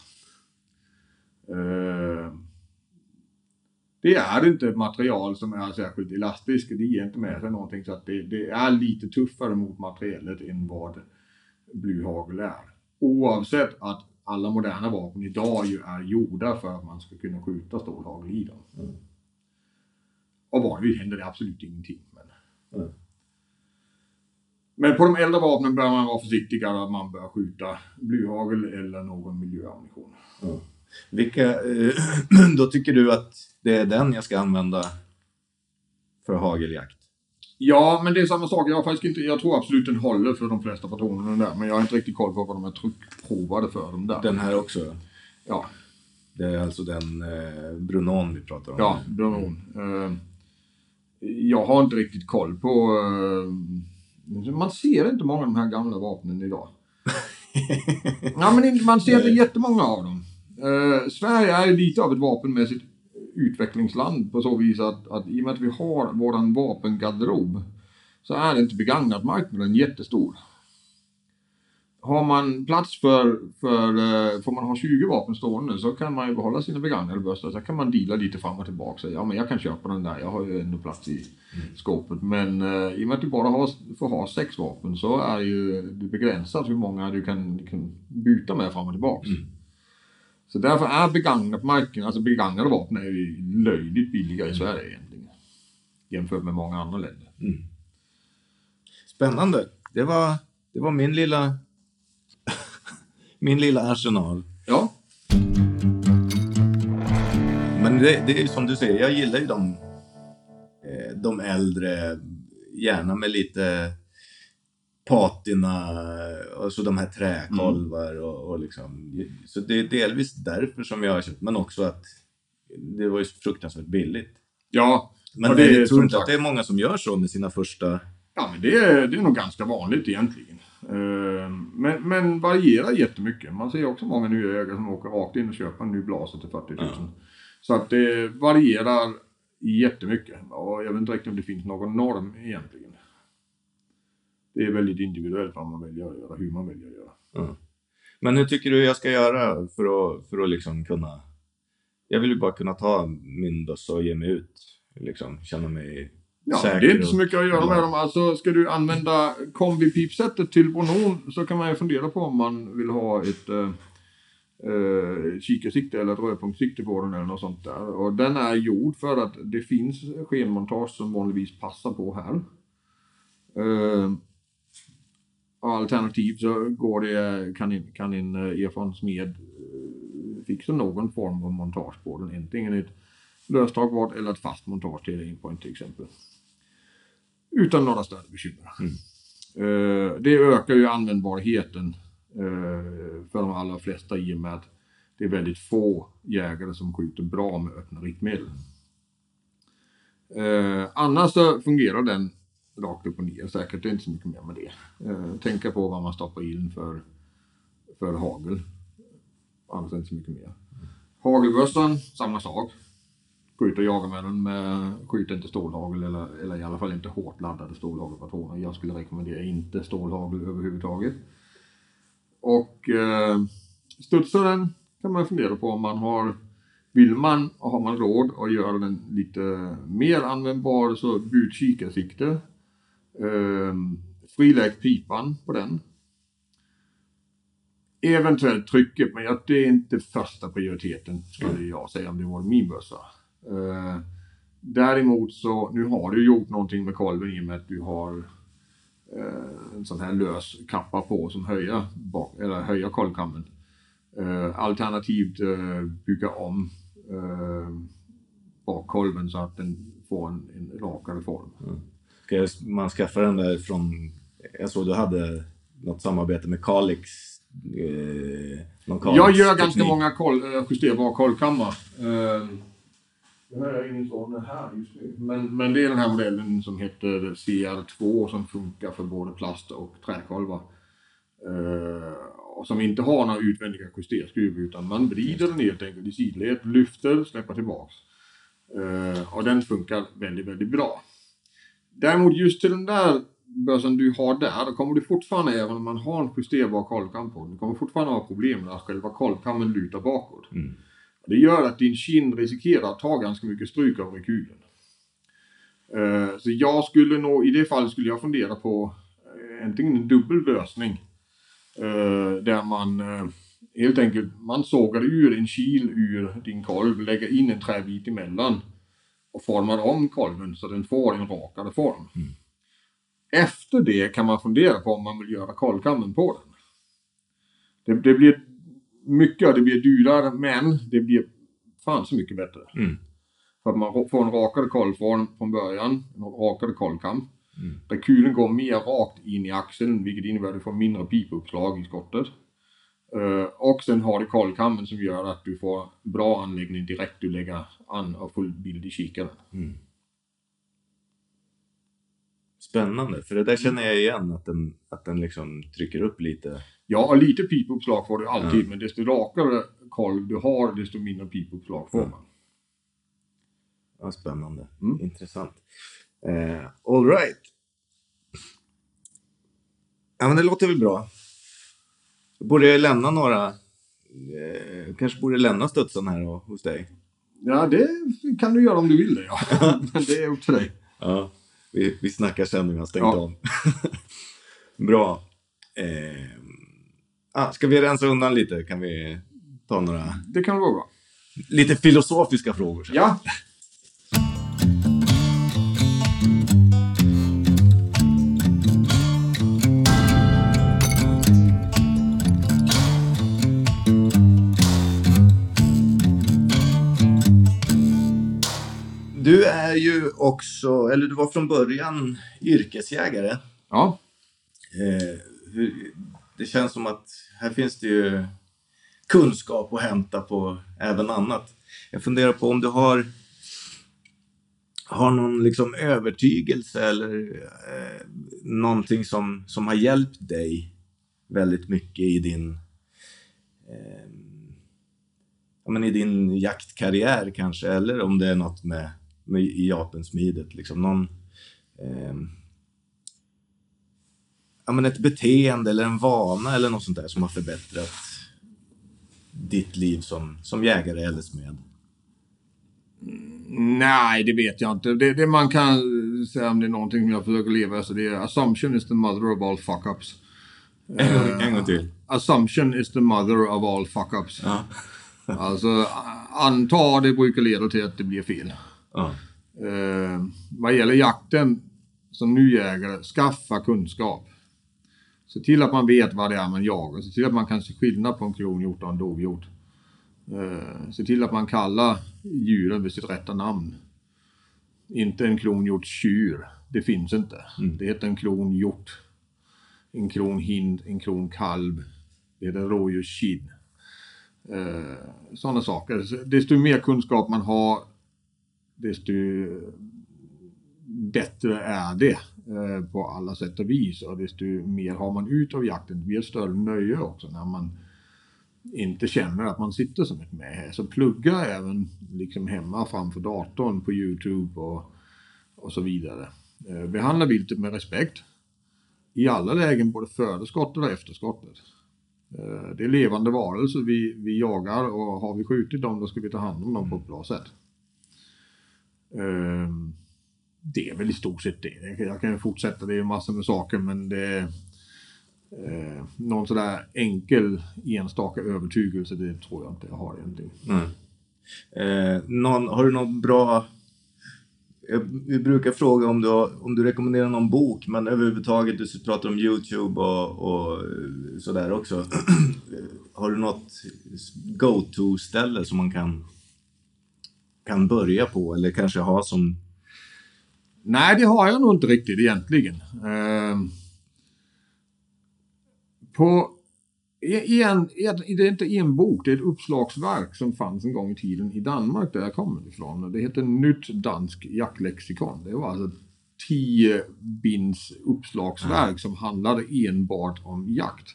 Det är inte ett material som är särskilt elastiskt. Det ger inte med sig någonting så att det, det är lite tuffare mot materialet än vad blyhagel är. Oavsett att alla moderna vapen idag ju är gjorda för att man ska kunna skjuta stålhagel i dem. Och vanligtvis händer det absolut ingenting. Men, Mm. men på de äldre vapnen bör man vara försiktigare att man bör skjuta blyhagel eller någon miljöammunition. Vilka, eh, [clears throat] då tycker du att det är den jag ska använda för hageljakt? Ja, men det är samma sak. Jag, faktiskt inte, jag tror absolut den håller för de flesta patronerna där. Men jag har inte riktigt koll på vad de är tryckprovade för de där. Den här också? Ja, Det är alltså den eh, Brunon vi pratar om? ja, Brunon. Uh, jag har inte riktigt koll på... eh, man ser inte många av de här gamla vapnen idag. [laughs] ja, men man ser inte jättemånga av dem. Eh, Sverige är lite av ett vapenmässigt utvecklingsland på så vis att, att i och med att vi har våran vapengarderob så är inte begagnatmarknaden jättestor. har man plats för, för eh, får man ha 20 vapen stående så kan man ju behålla sina begagnade bössor. Så kan man deala lite fram och tillbaka. Så, ja men jag kan köpa den där, jag har ju ändå plats i skåpet. Men eh, i och med att du bara har, får ha sex vapen så är ju det begränsat hur många du kan, kan byta med fram och tillbaka. Så därför är begagnat marken, alltså begagnade vapen är ju löjligt billiga i Sverige egentligen. Jämfört med många andra länder. Spännande. Det var, det var min lilla [laughs] min lilla arsenal. Ja, Men det, det är som du säger, jag gillar ju de, eh, de äldre, gärna med lite patina, och så de här träkolvar och, och liksom. Så det är delvis därför som jag har köpt, men också att det var ju fruktansvärt billigt. ja. Men det jag tror inte att det är många som gör så med sina första... Ja, men det är, det är nog ganska vanligt egentligen. Eh, Men, men varierar jättemycket. Man ser också många nya ägare som åker rakt in och köper en ny blaser till 40 000. Så att det varierar jättemycket. Och jag vet inte riktigt om det finns någon norm egentligen. Det är väldigt individuellt vad man väljer att göra, hur man väljer att göra. Men hur tycker du jag ska göra för att, för att liksom kunna... Jag vill ju bara kunna ta min bössa och ge mig ut. Liksom, känna mig Ja, säker. det är inte så mycket att göra med dem. Alltså, ska du använda kombipipsättet till Bonon så kan man ju fundera på om man vill ha ett eh, eh, kikarsikte eller ett rödpunktssikte på den eller något sånt där. Och den är gjord för att det finns skenmontage som vanligtvis passar på här. Eh, alternativt så går det, kan, en- kan en eh, erfaren smed eh, fixa någon form av montage på den. Antingen ett löstakbart eller ett fast montage till inpoint till exempel. Utan några större bekymmer. Eh, det ökar ju användbarheten eh, för de allra flesta i och med att det är väldigt få jägare som skjuter bra med öppna riktmedel. Eh, annars så fungerar den rakt upp och ner säkert. Det är inte så mycket mer med det. Eh, tänka på vad man stoppar in för, för hagel. Annars är det inte så mycket mer. Hagelbössan, samma sak. Skjut och jaga med den med, skjut inte stålhagel eller, eller i alla fall inte hårt laddade stålhagelpatroner. Jag skulle rekommendera inte stålhagel överhuvudtaget. Och eh, studsaren kan man fundera på om man har vill man och har man råd att göra den lite mer användbar så byt kikarsikte. Eh, frilägg pipan på den. Eventuellt trycket, men jag- det är inte första prioriteten skulle jag säga om det var min bössa. Eh, däremot så, nu har du gjort någonting med kolven i och med att du har eh, en sån här lös kappa på som höjer, bak, eller höjer kolvkammen. Eh, alternativt eh, bygga om eh, bakkolven så att den får en, en rakare form. Jag- man skaffa den där från... Jag såg du hade något samarbete med Kalix. Eh, någon Kalix Jag gör ganska teknik. många koll, eh, justerbara kolvkammar. Eh, jag har ingen sån här just nu. Men, men det är den här modellen som heter CR2 som funkar för både plast och träkolvar. Eh, och som inte har några utvändiga justerskruv utan man vrider den helt enkelt i sidled, lyfter, släpper tillbaks. Eh, och den funkar väldigt, väldigt bra. Däremot just till den där bössan du har där, då kommer du fortfarande, även om man har en justerbar kolvkam på du kommer fortfarande ha problem med att själva kolvkammen lutar bakåt. Mm. Det gör att din kind riskerar att ta ganska mycket stryk av rekylen. Eh, så jag skulle nog, i det fallet skulle jag fundera på eh, antingen en dubbel lösning. eh, där man helt enkelt, man sågar ur en kil ur din kolv, lägger in en träbit emellan och formar om kolven så den får en rakare form. Efter det kan man fundera på om man vill göra kolvkammen på den. Det, det blir mycket, det blir dyrare men det blir fan så mycket bättre. Mm. För att man får en rakare kolvform från början, en rakare kolvkam. Mm. Där kulen går mer rakt in i axeln vilket innebär att du får mindre pipuppslag i skottet. Eh, och sen har du kolvkammen som gör att du får bra anläggning direkt du lägger an och full bild i kikaren. Spännande, för det där känner jag igen att den, att den liksom trycker upp lite. Ja, lite pipuppslag får du alltid, men desto rakare kolv du har, desto mindre pipuppslag får Mm. man. Ja, spännande. Mm. Intressant. Eh, all right. Ja, men det låter väl bra. Borde jag lämna några... Eh, kanske borde lämna studsen här och, hos dig. Ja, det kan du göra om du vill det. Ja. Men [laughs] det är upp till dig. Ja, vi, vi snackar sen när vi har stängt Ja. av. [laughs] Bra. Eh, ah, ska vi rensa undan lite? Kan vi ta några Det kan vara bra. lite filosofiska frågor? sen? Ja. [laughs] är ju också, eller du var från början yrkesjägare. Ja. Eh, det känns som att här finns det ju kunskap att hämta på även annat. Jag funderar på om du har, har någon liksom övertygelse eller eh, någonting som, som har hjälpt dig väldigt mycket i din eh, ja, men i din jaktkarriär kanske, eller om det är något med, med i apensmidet, liksom någon ehm, ja, men ett beteende eller en vana eller något sånt där som har förbättrat ditt liv som, som jägare eller smed? Nej, det vet jag inte. Det, det man kan säga om det är någonting som jag försöker leva efter, det är assumption is the mother of all fuck-ups. En, gång, en gång till. Assumption is the mother of all fuck-ups. Ja. Alltså, anta det brukar leda till att det blir fel. Ja. Eh, vad gäller jakten som ny jägare, skaffa kunskap. Se till att man vet vad det är man jagar. Se till att man kan se skillnad på en kronhjort och en dovhjort. Eh, se till att man kallar djuren vid sitt rätta namn. Inte en kronhjortstjur. Det finns inte. Det heter en kronhjort. En kronhind, en kronkalv. Det heter rådjurskid. Eh, Sådana saker. Desto mer kunskap man har, desto bättre är det eh, på alla sätt och vis. Och desto mer har man ut av jakten. Det blir ett större nöje också när man inte känner att man sitter som ett med. Så plugga även liksom hemma framför datorn på Youtube och, och så vidare. Eh, behandla viltet med respekt. I alla lägen, både före skottet och efter skottet. Eh, Det är levande varelser vi, vi jagar och har vi skjutit dem då ska vi ta hand om dem på ett bra sätt. Ehm, det är väl i stort sett det. Jag kan ju fortsätta, det är massor med saker men det eh, någon sådär enkel enstaka övertygelse, det tror jag inte jag har egentligen. Mm. Eh, någon, har du någon bra... Jag, vi brukar fråga om du, har, om du rekommenderar någon bok, men överhuvudtaget, du pratar om YouTube och, och eh, sådär också. [clears throat] har du något go-to-ställe som man kan, kan börja på eller kanske ha som... Nej, det har jag nog inte riktigt egentligen. Ehm, på i en, i- det är inte en bok, det är ett uppslagsverk som fanns en gång i tiden i Danmark där jag kommer ifrån. Det heter Nytt dansk jaktlexikon. Det var alltså tio binds uppslagsverk som handlade enbart om jakt.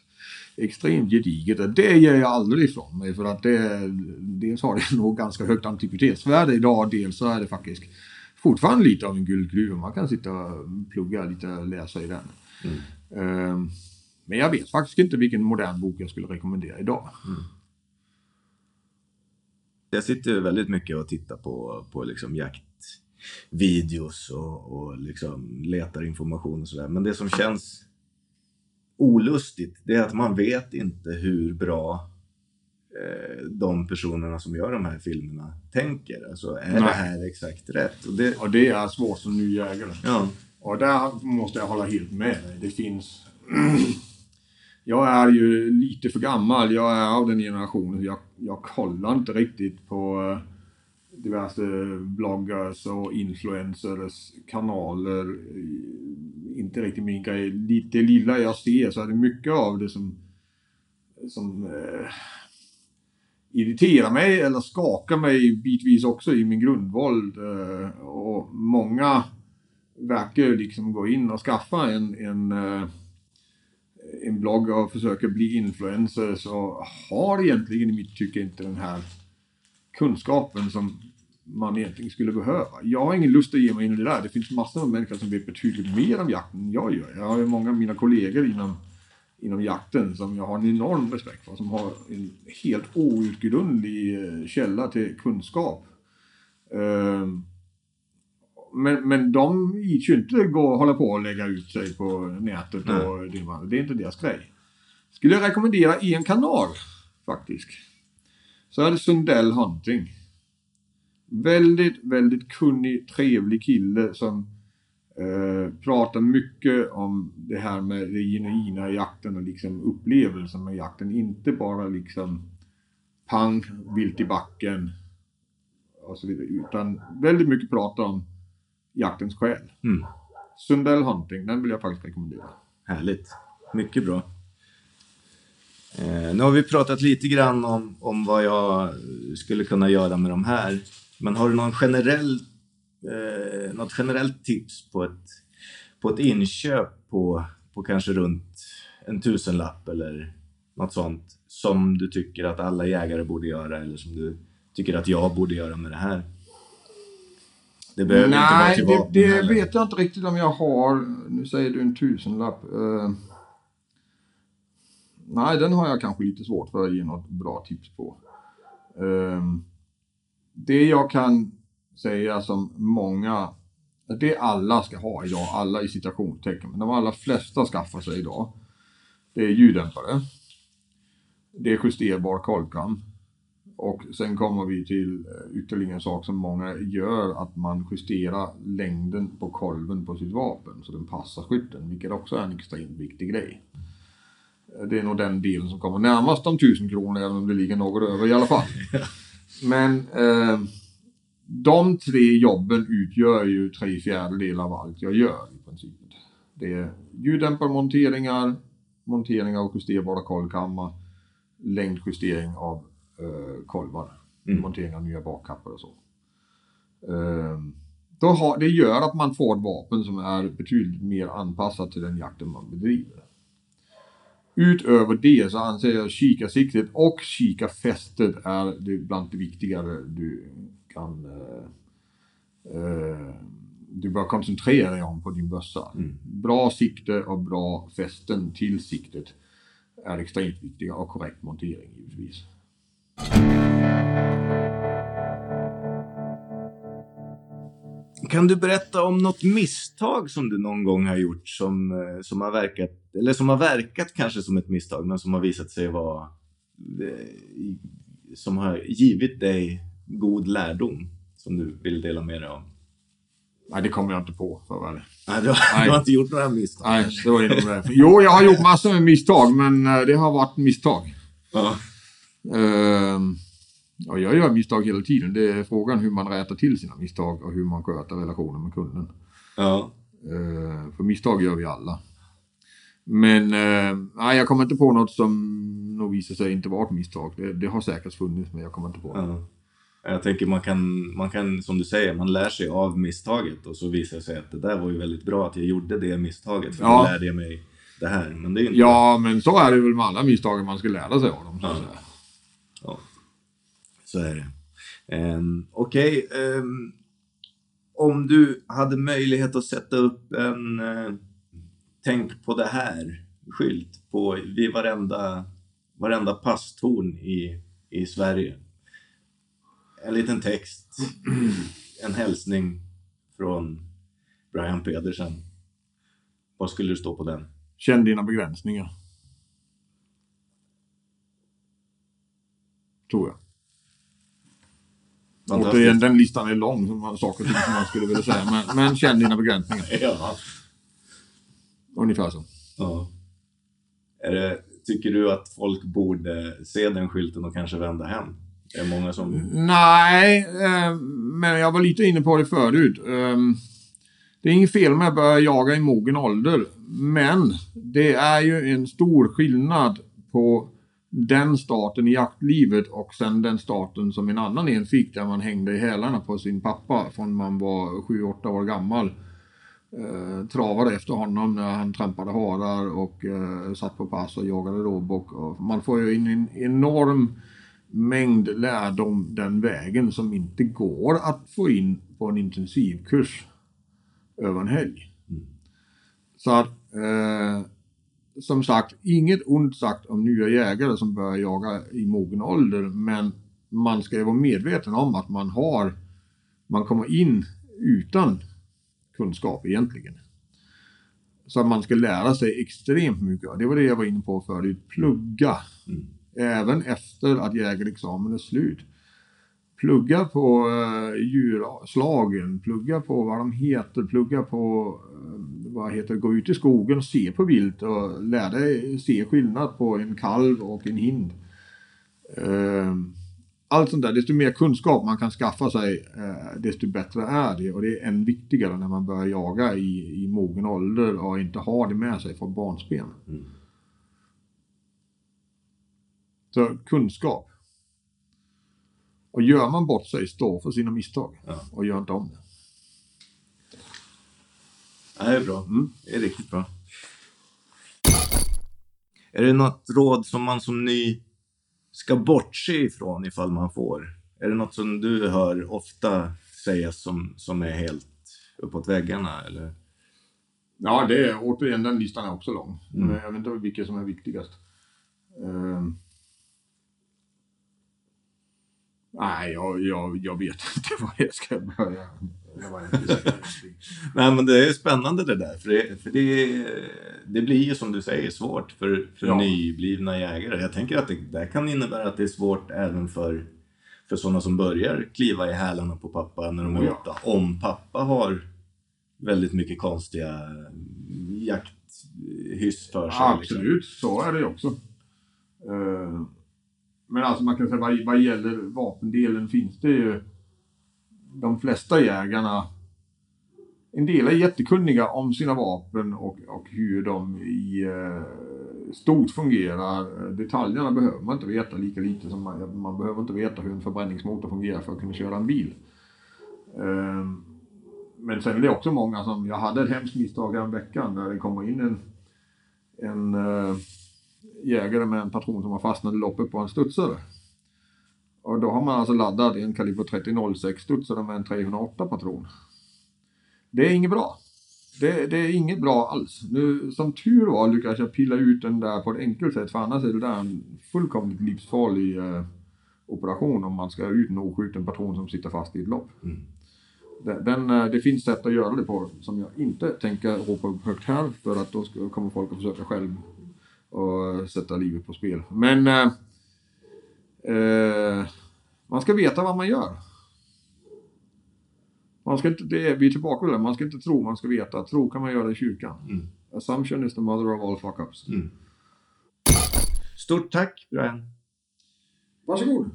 Extremt gediget. Det ger jag aldrig ifrån mig för att det, dels har det [laughs] nog ganska högt antikvitetsvärde idag, dels så är det faktiskt fortfarande lite av en guldgruva. Man kan sitta och plugga lite och läsa i den. Ehm, men jag vet faktiskt inte vilken modern bok jag skulle rekommendera idag. Jag sitter väldigt mycket och tittar på, på liksom jaktvideos och, och liksom letar information och sådär. Men det som känns olustigt, det är att man vet inte hur bra eh, de personerna som gör de här filmerna tänker. Alltså, är det Nej. här exakt rätt? Och det, Och det är svårt som ny jägare. ja, Och där måste jag hålla helt med dig. Det finns... [clears throat] jag är ju lite för gammal. Jag är av den generationen. Jag, jag kollar inte riktigt på eh, diverse bloggers och influencers kanaler. Inte riktigt min grej. Lite- Det lilla jag ser så är det mycket av det som, som eh, irriterar mig eller skakar mig bitvis också i min grundvåld. Eh, och många verkar ju liksom gå in och skaffa en, en, eh, en blogg och försöka bli influencers och har egentligen i mitt tycke inte den här kunskapen som man egentligen skulle behöva. Jag har ingen lust att ge mig in i det där. Det finns massor av människor som vet betydligt mer om jakten än jag gör. Jag har ju många av mina kollegor inom, inom jakten som jag har en enorm respekt för. Som har en helt outgrundlig eh, källa till kunskap. Ehm, men, men de gick ju inte gå och hålla på och lägga ut sig på nätet Nej. och det, det är inte deras grej. Skulle jag rekommendera en kanal faktiskt. Så är det Sundell Hunting. Väldigt, väldigt kunnig, trevlig kille som eh, pratar mycket om det här med det genuina i jakten och liksom upplevelsen med jakten. Inte bara liksom pang, vilt i backen och så vidare. Utan väldigt mycket prata om jaktens själ. Mm. Sundell Hunting, den vill jag faktiskt rekommendera. Härligt. Mycket bra. Eh, nu har vi pratat lite grann om, om vad jag skulle kunna göra med de här. Men har du någon generell, eh, något generellt tips på ett, på ett inköp på, på kanske runt en tusenlapp eller något sånt som du tycker att alla jägare borde göra eller som du tycker att jag borde göra med det här? Det behöver inte vara Nej, till det, vapen det heller. vet jag inte riktigt om jag har. Nu säger du en tusenlapp. Eh, nej, den har jag kanske lite svårt för att ge något bra tips på. Eh, det jag kan säga som många, det alla ska ha idag, alla i citationstecken, men de allra flesta skaffar sig idag. Det är ljuddämpare. Det är justerbar kolkam. Och sen kommer vi till eh, ytterligare en sak som många gör, att man justerar längden på kolven på sitt vapen så den passar skytten, vilket också är en extremt viktig grej. Det är nog den delen som kommer närmast de 1000 kronor, även om det ligger något över i alla fall. [laughs] Men eh, de tre jobben utgör ju tre fjärdedelar av allt jag gör i princip. Det är ljuddämparmonteringar, monteringar och justerbara kolvkammar, längdjustering av eh, kolvar, Mm. montering av nya bakkappor och så. Ehm, då har, det gör att man får ett vapen som är betydligt mer anpassat till den jakten man bedriver. Utöver det så anser jag kikarsiktet och kikarfästet är det bland det viktigare du kan eh, eh, du bör koncentrera dig om på din bössa. Mm. Bra sikte och bra fästen till siktet är extremt viktiga och korrekt montering givetvis. Kan du berätta om något misstag som du någon gång har gjort som, eh, som har verkat, eller som har verkat kanske som ett misstag, men som har visat sig vara, eh, som har givit dig god lärdom som du vill dela med dig av? Nej, det kommer jag inte på för. Nej, du, har, du har inte gjort några misstag? Nej, det var nog därför. Jo, jag har gjort massor med misstag, men eh, det har varit misstag. Ja. Ehm, ja, jag gör misstag hela tiden. Det är frågan hur man rätar till sina misstag och hur man sköter relationen med kunden. ja. Eh, för misstag gör vi alla. Men eh, nej, jag kommer inte på något som nog visar sig inte vara ett misstag. Det, det har säkert funnits, men jag kommer inte på det. ja. Jag tänker man kan, man kan, som du säger, man lär sig av misstaget och så visar det sig att det där var ju väldigt bra att jag gjorde det misstaget för Ja. då lärde jag mig det här. Men det är inte Ja, men så är det väl med alla misstag man ska lära sig av dem. Så Ja. säga. Så är det. Um, Okej, ehm, om du hade möjlighet att sätta upp en eh, Tänk på det här skylt på, vid varenda, varenda passtorn i, i Sverige. En liten text, [clears throat] en hälsning från Brian Pedersen. Vad skulle det stå på den? Känn dina begränsningar. Tror jag. Återigen, den listan är lång, som saker och ting som man skulle vilja säga. Men, men känn dina begränsningar. [laughs] Ja. Ungefär så. Ja. Det, tycker du att folk borde se den skylten och kanske vända hem? Det är många som... Nej, eh, men jag var lite inne på det förut. Eh, det är inget fel med att börja jaga i mogen ålder. Men det är ju en stor skillnad på den starten i jaktlivet och sen den starten som en annan en fick där man hängde i hälarna på sin pappa från man var 7-8 år gammal. Eh, travade efter honom när han trampade harar och eh, satt på pass och jagade råbock. Och man får ju in en enorm mängd lärdom den vägen som inte går att få in på en intensivkurs över en helg. Så att eh, som sagt, inget ont sagt om nya jägare som börjar jaga i mogen ålder, men man ska ju vara medveten om att man har, man kommer in utan kunskap egentligen. Så man ska lära sig extremt mycket. Det var det jag var inne på förut, plugga. Mm. Även efter att jägarexamen är slut. Plugga på uh, djurslagen, plugga på vad de heter, plugga på uh, vad heter gå ut i skogen och se på vilt och lära dig se skillnad på en kalv och en hind. Uh, allt sånt där, desto mer kunskap man kan skaffa sig, eh, desto bättre är det. Och det är än viktigare när man börjar jaga i, i mogen ålder och inte har det med sig från barnsben. Mm. Så kunskap. Och gör man bort sig, stå för sina misstag. Ja. Och gör inte om det. Ja, det är bra. Mm. Det är riktigt bra. Är det något råd som man som ny ska bortse ifrån ifall man får? Är det något som du hör ofta sägas som, som är helt uppåt väggarna? Eller? Ja, det är återigen, den listan är också lång. Mm. Men jag vet inte vilka som är viktigast. Ehm. Nej, jag, jag, jag vet [laughs] inte var jag ska börja. Nej, men det är spännande det där. För det, för det, det blir ju som du säger svårt för, för Ja. nyblivna jägare. Jag tänker att det där kan innebära att det är svårt även för, för sådana som börjar kliva i hälarna på pappa när de är Ja. åtta. Om pappa har väldigt mycket konstiga jakthyss för sig. liksom. Absolut, så är det ju också. Eh, men alltså man kan säga vad, vad gäller vapendelen finns det ju de flesta jägarna en del är jättekunniga om sina vapen och, och hur de i eh, stort fungerar. Detaljerna behöver man inte veta lika lite som man, man behöver inte veta hur en förbränningsmotor fungerar för att kunna köra en bil. Eh, men sen är det också många som, jag hade ett hemskt misstag veckan där det kommer in en, en eh, jägare med en patron som har fastnat i loppet på en studsare. Och då har man alltså laddat en kaliber 30-06 studsare med en 308 patron. Det är inget bra. Det, det är inget bra alls. Nu, som tur var lyckades jag pilla ut den där på ett enkelt sätt för annars är det där en fullkomligt livsfarlig eh, operation om man ska ut en oskjuten patron som sitter fast i ett lopp. Mm. Den, eh, det finns sätt att göra det på som jag inte tänker ropa upp högt här för att då kommer folk att försöka själv och sätta livet på spel. Men eh, eh, man ska veta vad man gör. Man ska inte, det är, vi är tillbaka till det, man ska inte tro, man ska veta. Tro kan man göra i kyrkan. Mm. Assumption is the mother of all fuck-ups. Mm. Stort tack Brian. Varsågod.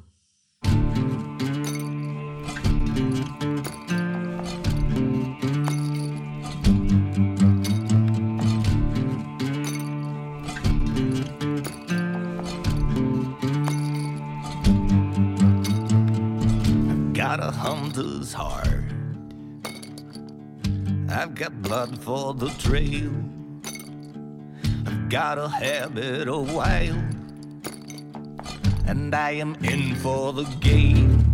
Got a hunter's heart. I've got blood for the trail. I've got a habit of wild. And I am in for the game.